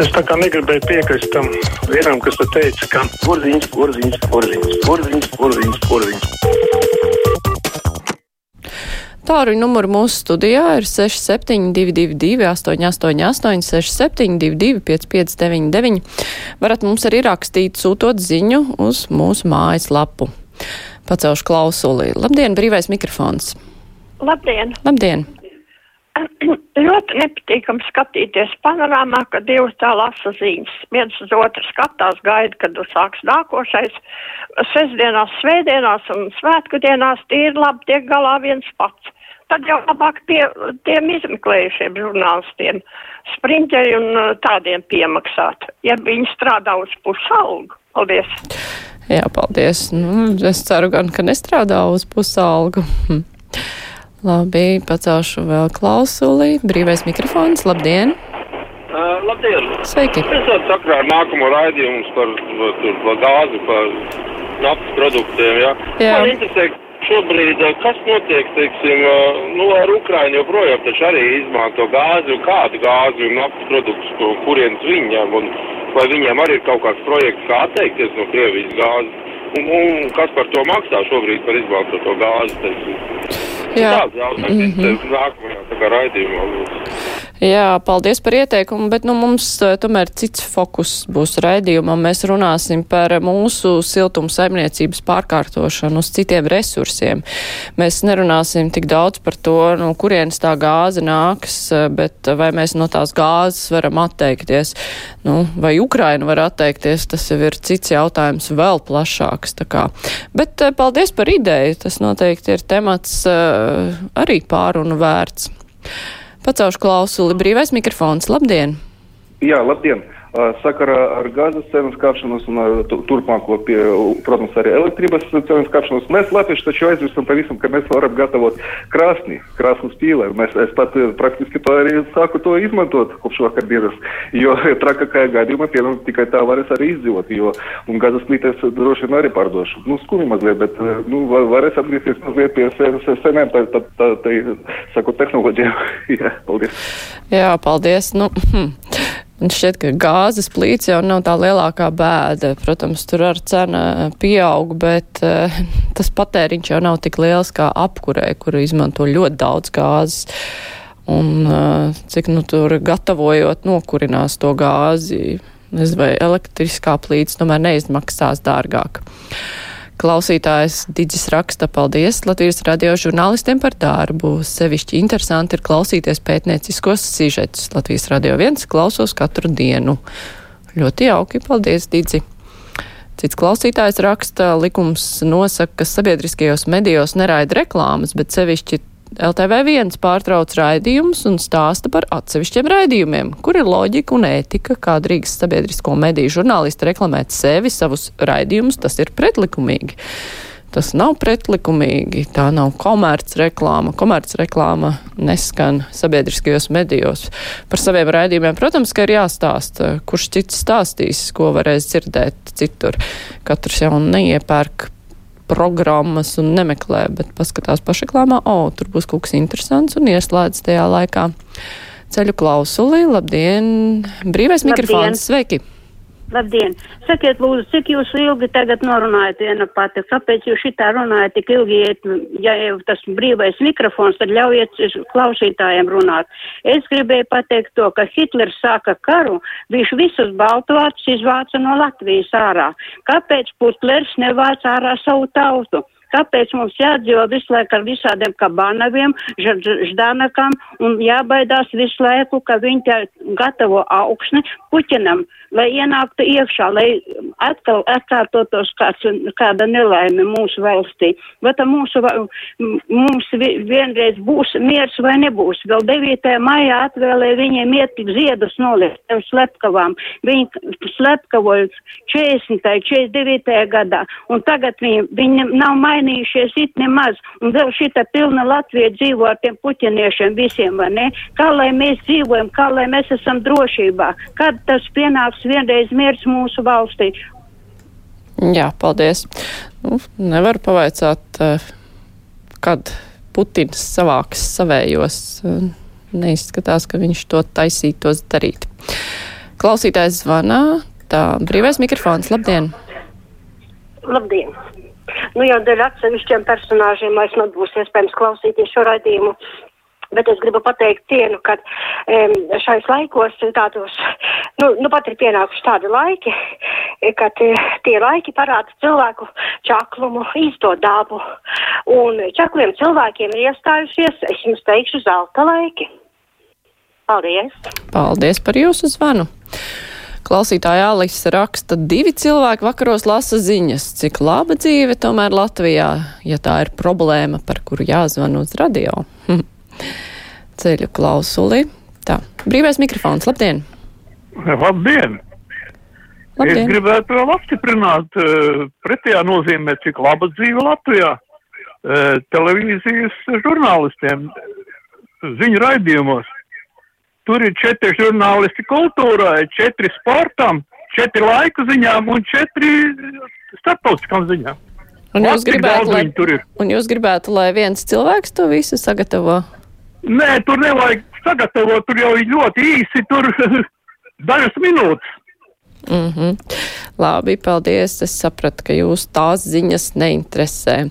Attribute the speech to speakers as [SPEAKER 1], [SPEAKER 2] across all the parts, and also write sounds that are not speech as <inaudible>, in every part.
[SPEAKER 1] Es tā kā negribēju piekrist tam vienam, kas te teica, ka porziņš, porziņš, porziņš, porziņš, porziņš, porziņš.
[SPEAKER 2] Tāruņa numuru mūsu studijā ir 6722, 888, 672, 559, varat mums arī rakstīt, sūtot ziņu uz mūsu mājaslapu. Pacelšu klausuli. Labdien, brīvais mikrofons!
[SPEAKER 3] Labdien!
[SPEAKER 2] Labdien! <clears throat>
[SPEAKER 3] ļoti nepatīkami skatīties panorāmā, kad divas tā lasa ziņas. Viens uz otru skatās, gaida, kad sāks nākošais. Sestdienās, svētdienās un svētku dienās tīri labi tiek galā viens pats. Tad jau labāk tie, tiem izmeklējušiem žurnālistiem, sprinķeri un uh, tādiem piemaksāt, ja viņi strādā uz pusalgu. Paldies!
[SPEAKER 2] Jā, paldies. Nu, es ceru gan, ka nestrādā uz pusalgu. Hm. Labi, pacelšu vēl klausuli. Brīvais mikrofons. Labdien!
[SPEAKER 4] Uh, labdien!
[SPEAKER 2] Sveiki!
[SPEAKER 4] Es esmu sakrā ar nākamo raidījumu par, par, par gāzi, par naftas produktiem. Ja?
[SPEAKER 2] Jā.
[SPEAKER 4] Man interesē, šobrīd, kas notiek, teiksim, nu, ar Ukraiņu joprojām taču arī izmanto gāzi un kādu gāzi un naftas produktus, kurienes viņiem, un vai viņiem arī ir kaut kāds projekts, kā atteikties no Krievijas gāzes. Un, un kas par to maksā šobrīd par izmantoto gāzi? Teiksim.
[SPEAKER 2] Jā.
[SPEAKER 4] Tāds jautājums -hmm. nākamajā raidījumā.
[SPEAKER 2] Jā, paldies par ieteikumu, bet nu, mums tomēr cits fokus būs raidījumā. Mēs runāsim par mūsu siltuma saimniecības pārkārtošanu uz citiem resursiem. Mēs nerunāsim tik daudz par to, no kurienes tā gāze nāks, bet vai mēs no tās gāzes varam atteikties. Nu, vai Ukraina var atteikties, tas jau ir cits jautājums, vēl plašāks. Bet paldies par ideju. Tas noteikti ir temats arī pārunu vērts. Pacelšu klausuli brīvais mikrofons. Labdien!
[SPEAKER 5] Jā, labdien! Sakarā ar gāzes cenas kāpšanos un turpmāko, pie, protams, arī elektrības cenas kāpšanos, mēs latvieši taču aizmirstam pavisam, ka mēs varam gatavot krāsni, krāsnes pīlē. Mēs, es pat praktiski to arī sāku to izmantot kopš vakardienas, jo trakākajā gadījumā, piemēram, tikai tā varēs arī izdzīvot, jo, un gāzes plītēs droši vien arī pārdošu. Nu, skumi mazliet, bet, nu, varēs atgriezties mazliet pie senēm, tā, tā, tā, tā, saku, tehnoloģijām. Jā, paldies.
[SPEAKER 2] Jā, paldies. Nu, hm. Man šķiet, ka gāzes plīts jau nav tā lielākā bēda. Protams, tur ar cena pieaug, bet uh, tas patēriņš jau nav tik liels kā apkurē, kur izmanto ļoti daudz gāzes. Un uh, cik nu tur gatavojot nokurinās to gāzi, nezinu, vai elektriskā plīts tomēr neizmaksās dārgāk. Klausītājs Digis raksta paldies Latvijas radio žurnālistiem par darbu. Sevišķi interesanti ir klausīties pētnieciskos sižetus. Latvijas radio viens klausos katru dienu. Ļoti jauki, paldies, Digi. Cits klausītājs raksta, likums nosaka, ka sabiedriskajos medijos neraida reklāmas, bet sevišķi LTV1 pārtrauc raidījumus un stāsta par atsevišķiem raidījumiem, kur ir loģika un ētika, kā drīkst sabiedrisko mediju žurnālisti reklamēt sevi, savus raidījumus, tas ir pretlikumīgi. Tas nav pretlikumīgi, tā nav komerc reklāma. Komerc reklāma neskan sabiedriskajos medijos. Par saviem raidījumiem, protams, ka ir jāstāsta, kurš cits stāstīs, ko varēs dzirdēt citur. Katrs jau neiepērk programmas un nemeklē, bet paskatās pašreklāmā, o, oh, tur būs kaut kas interesants un ieslēdz tajā laikā ceļu klausuli. Labdien! Brīvais Labdien. mikrofons, sveiki!
[SPEAKER 6] Labdien! Sakiet, lūdzu, cik jūs ilgi tagad norunājat viena pati? Kāpēc jūs šitā runājat tik ilgi, ja jau tas brīvais mikrofons, tad ļaujiet klausītājiem runāt. Es gribēju pateikt to, ka Hitlers sāka karu, viņš visus baltvātus izvāca no Latvijas ārā. Kāpēc Putlers nevāca ārā savu tautu? Kāpēc mums jādzīvo visu laiku ar visādiem kabanaviem, ždanakam un jābaidās visu laiku, ka viņi gatavo augsni Puķinam, lai ienāktu iekšā, lai atkal atkārtotos kāds, kāda nelaime mūsu valstī. Vai tā mūsu, mums vienreiz būs miers vai nebūs? Vēl 9. maijā atvēlēja viņiem iet ziedus noliekt ar slepkavām. Viņi slepkavoja 40. 49. gadā, un tagad viņi, viņi nav mainījušies it nemaz, un vēl šita pilna Latvija dzīvo ar tiem puķiniešiem visiem, vai ne? Kā lai mēs dzīvojam, kā lai mēs esam drošībā? Kad tas pienāks vienreiz miers mūsu valstī.
[SPEAKER 2] Jā, paldies. Nu, nevar pavaicāt, eh, kad Putins savāks savējos. Neizskatās, ka viņš to taisītos darīt. Klausītājs zvanā. Tā, brīvais mikrofons. Labdien!
[SPEAKER 7] Labdien! Nu, jau dēļ atsevišķiem personāžiem vairs nebūs iespējams klausīties šo raidījumu. Bet es gribu pateikt vienu, ka um, šais laikos tādos, nu, nu pat ir pienākuši tādi laiki, kad tie laiki parāda cilvēku čaklumu, īsto dabu. Un čakliem cilvēkiem ir iestājušies, es jums teikšu, zelta laiki. Paldies!
[SPEAKER 2] Paldies par jūsu zvanu! Klausītāja Alisa raksta, divi cilvēki vakaros lasa ziņas, cik laba dzīve tomēr Latvijā, ja tā ir problēma, par kuru jāzvan uz radio. <laughs> Ceļu klausuli. Tā, brīvais mikrofons, labdien!
[SPEAKER 8] Labdien!
[SPEAKER 2] Labdien.
[SPEAKER 8] Es gribētu vēl apstiprināt uh, pretējā nozīmē, cik laba dzīve Latvijā uh, televīzijas žurnālistiem ziņu raidījumos. Tur ir četri žurnālisti kultūrai, četri sportam, četri laika ziņām un četri starptautiskām ziņām.
[SPEAKER 2] Un jūs, gribētu, lai, un jūs gribētu, lai viens cilvēks to visu sagatavo?
[SPEAKER 8] Nē, tur nevajag sagatavot, tur jau ir ļoti īsi, tur <laughs> dažas minūtes.
[SPEAKER 2] Mm -hmm. Labi, paldies. Es sapratu, ka jūs tās ziņas neinteresē.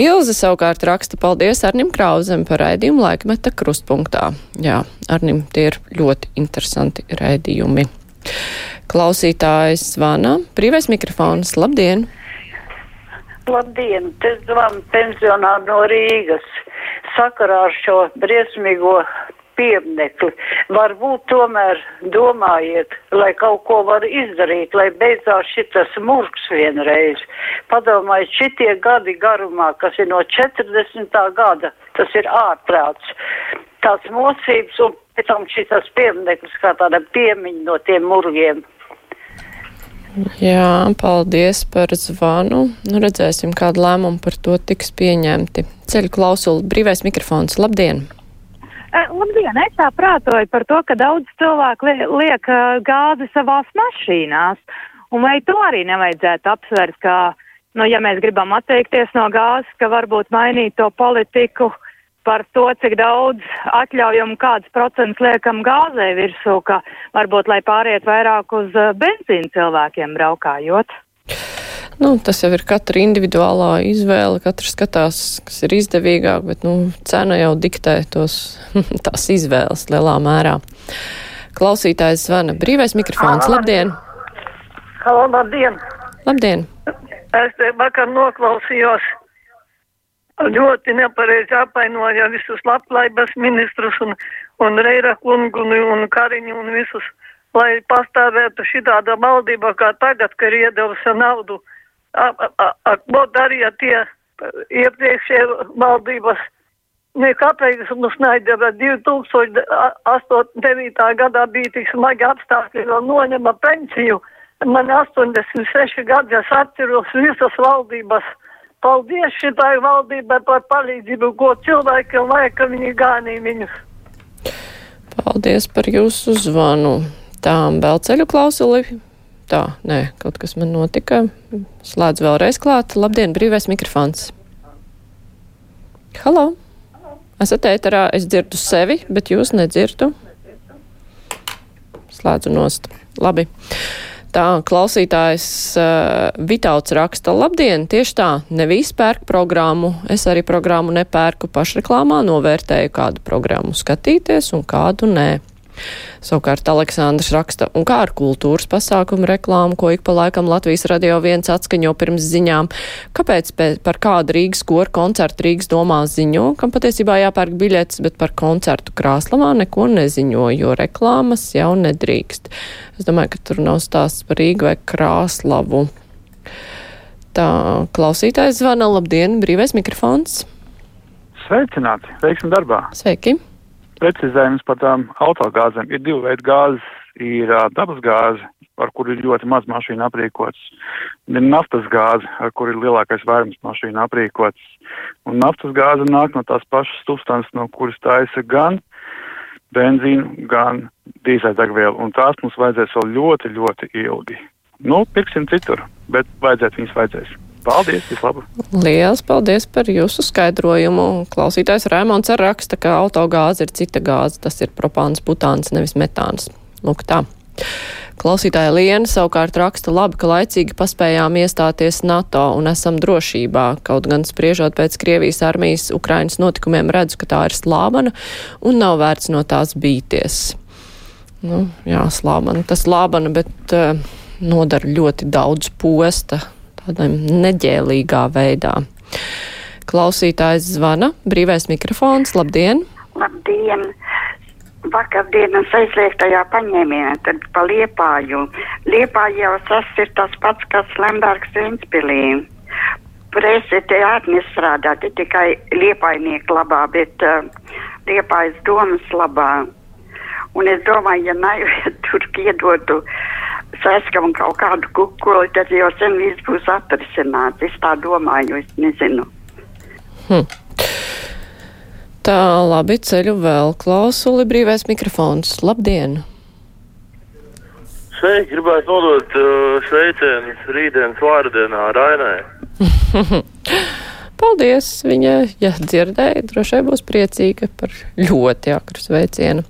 [SPEAKER 2] Ilze savukārt raksta paldies Arnim Krauzem par raidījumu laikmeta krustpunktā. Jā, Arnim tie ir ļoti interesanti raidījumi. Klausītājs zvana. Brīvais mikrofons. Labdien!
[SPEAKER 9] Labdien, te zvan pensionāri no Rīgas. Sakarā ar šo briesmīgo pieminekli. Varbūt tomēr domājiet, lai kaut ko var izdarīt, lai beidzās šitas murgs vienreiz. Padomājiet, šitie gadi garumā, kas ir no 40. gada, tas ir ārprāts. Tāds mocības un pēc tam šitas piemineklis kā tāda piemiņa no tiem murgiem.
[SPEAKER 2] Jā, paldies par zvanu. Nu, redzēsim, kāda lēmuma par to tiks pieņemti. Ceļu klausuli, brīvais mikrofons. Labdien!
[SPEAKER 10] Eh, Labdien, es tā prātoju par to, ka daudz cilvēku li liek eh, gāzi savās mašīnās. Un vai to arī nevajadzētu apsvērt, ka, nu, ja mēs gribam atteikties no gāzes, ka varbūt mainīt to politiku par to, cik daudz atļaujam, kāds procents liekam gāzē virsū, ka varbūt, lai pāriet vairāk uz eh, benzīnu cilvēkiem braukājot.
[SPEAKER 2] Nu, tas jau ir katra individuālā izvēle, katrs skatās, kas ir izdevīgāk, bet nu, cena jau diktē tos, <laughs> tās izvēles lielā mērā. Klausītājs zvana brīvais mikrofons. Labdien!
[SPEAKER 11] Halo, labdien!
[SPEAKER 2] Labdien!
[SPEAKER 11] Es te vakar noklausījos ļoti nepareizi apvainoja visus labklājības ministrus un, un Reira kungu un, un Kariņu un visus, lai pastāvētu šitāda valdība kā tagad, ka ir iedevusi naudu ko darīja tie iepriekšējie valdības. Ne kāpēc mums naideva 2009. gadā bija tik smagi apstākļi, jo noņema pensiju. Man 86 gadi, es atceros visas valdības. Paldies šitai valdībai par palīdzību, ko cilvēkiem vajag, ka viņi gānīja viņus.
[SPEAKER 2] Paldies par jūsu zvanu. Tā, vēl ceļu klausuli. Tā, nē, kaut kas man notika. Slēdz vēlreiz klāt. Labdien, brīvais mikrofons. Halo! Esat ēterā, es dzirdu sevi, bet jūs nedzirdu. Slēdzu nost. Labi. Tā klausītājs uh, Vitāls raksta, labdien, tieši tā, ne visi pērk programmu, es arī programmu nepērku pašreklāmā, novērtēju kādu programmu skatīties un kādu nē. Savukārt Aleksandrs raksta, un kā ar kultūras pasākumu reklāmu, ko ik pa laikam Latvijas radio viens atskaņo pirms ziņām, kāpēc par kādu Rīgas koru koncertu Rīgas domā ziņo, kam patiesībā jāpērk biļetes, bet par koncertu Krāslavā neko neziņo, jo reklāmas jau nedrīkst. Es domāju, ka tur nav stāsts par Rīgu vai Krāslavu. Tā klausītājs zvana, labdien, brīvais mikrofons.
[SPEAKER 12] Sveicināti, veiksim darbā.
[SPEAKER 2] Sveiki
[SPEAKER 12] precizējums par tām autogāzēm. Ir divi veidi gāzes. Ir uh, dabas gāze, ar kuru ir ļoti maz mašīnu aprīkots, ir naftas gāze, ar kuru ir lielākais vairums mašīnu aprīkots. Un naftas gāze nāk no tās pašas substances, no kuras taisa gan benzīnu, gan dīzeļdegvielu, un tās mums vajadzēs vēl ļoti, ļoti ilgi. Nu, pirksim citur, bet vajadzēt viņas vajadzēs. Paldies, vislabāk!
[SPEAKER 2] Lielas paldies par jūsu skaidrojumu. Klausītājs Rēmons raksta, ka autogāze ir cita gāze, tas ir propāns, butāns, nevis metāns. Lūk tā. Klausītāja Liena savukārt raksta labi, ka laicīgi paspējām iestāties NATO un esam drošībā, kaut gan spriežot pēc Krievijas armijas Ukrainas notikumiem redzu, ka tā ir slābana un nav vērts no tās bīties. Nu, jā, slābana, tas slābana, bet uh, nodara ļoti daudz posta tādā neģēlīgā veidā. Klausītājs zvana, brīvais mikrofons, labdien!
[SPEAKER 13] Labdien! vakardienas aizliegtajā paņēmienā, tad pa Liepāju. Liepāju jau tas ir tas pats, kas Lembergs Ventspilī. Presi te nestrādā, te tikai Liepājnieku labā, bet uh, Liepājas domas labā. Un es domāju, ja naivi <laughs> tur iedotu saskam kaut kādu kukuli, tad jau sen viss būs atrisināts. Es tā domāju, es nezinu.
[SPEAKER 2] Hmm. Tā, labi, ceļu vēl klausuli brīvais mikrofons. Labdien!
[SPEAKER 14] Sveiki, gribētu nodot uh, sveicienus rītdienas vārdienā Rainai. <laughs>
[SPEAKER 2] Paldies! Viņa, ja dzirdēja, droši vien būs priecīga par ļoti akru sveicienu.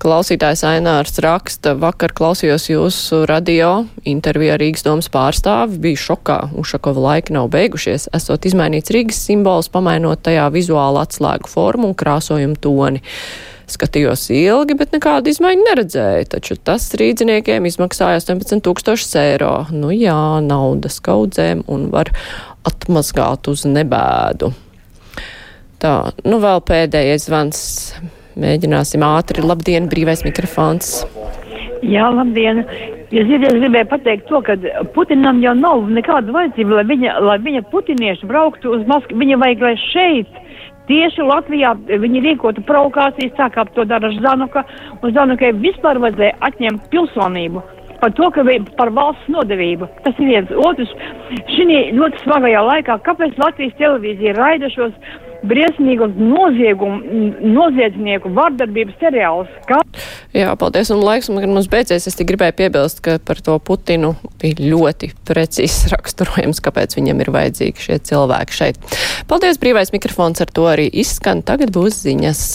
[SPEAKER 2] Klausītājs Ainārs raksta, vakar klausījos jūsu radio interviju ar Rīgas domas pārstāvi, bija šokā, Ušakova laika nav beigušies, esot izmainīts Rīgas simbols, pamainot tajā vizuālu atslēgu formu un krāsojumu toni. Skatījos ilgi, bet nekādu izmaiņu neredzēju, taču tas rīdziniekiem izmaksāja 18 tūkstošus eiro. Nu jā, naudas kaudzēm un var atmazgāt uz nebēdu. Tā, nu vēl pēdējais zvans Mēģināsim ātri. Labdien, brīvais mikrofons.
[SPEAKER 15] Jā, labdien. Es gribēju pateikt to, ka Putinam jau nav nekāda vajadzība, lai viņa, lai viņa putinieši brauktu uz Maskavu. Viņa vajag, lai šeit, tieši Latvijā, viņi rīkotu provokācijas, tā kā to dara Zanuka, un Zanukai vispār vajadzēja atņemt pilsonību par to, ka par valsts nodevību. Tas ir viens. Otrs, šī ļoti smagajā laikā, kāpēc Latvijas televīzija raida šos briesmīgu noziedznieku vardarbības seriālus. Kā...
[SPEAKER 2] Jā, paldies, un laiks, kad mums beidzies, es tik gribēju piebilst, ka par to Putinu bija ļoti precīzs raksturojums, kāpēc viņam ir vajadzīgi šie cilvēki šeit. Paldies, brīvais mikrofons ar to arī izskan, tagad būs ziņas.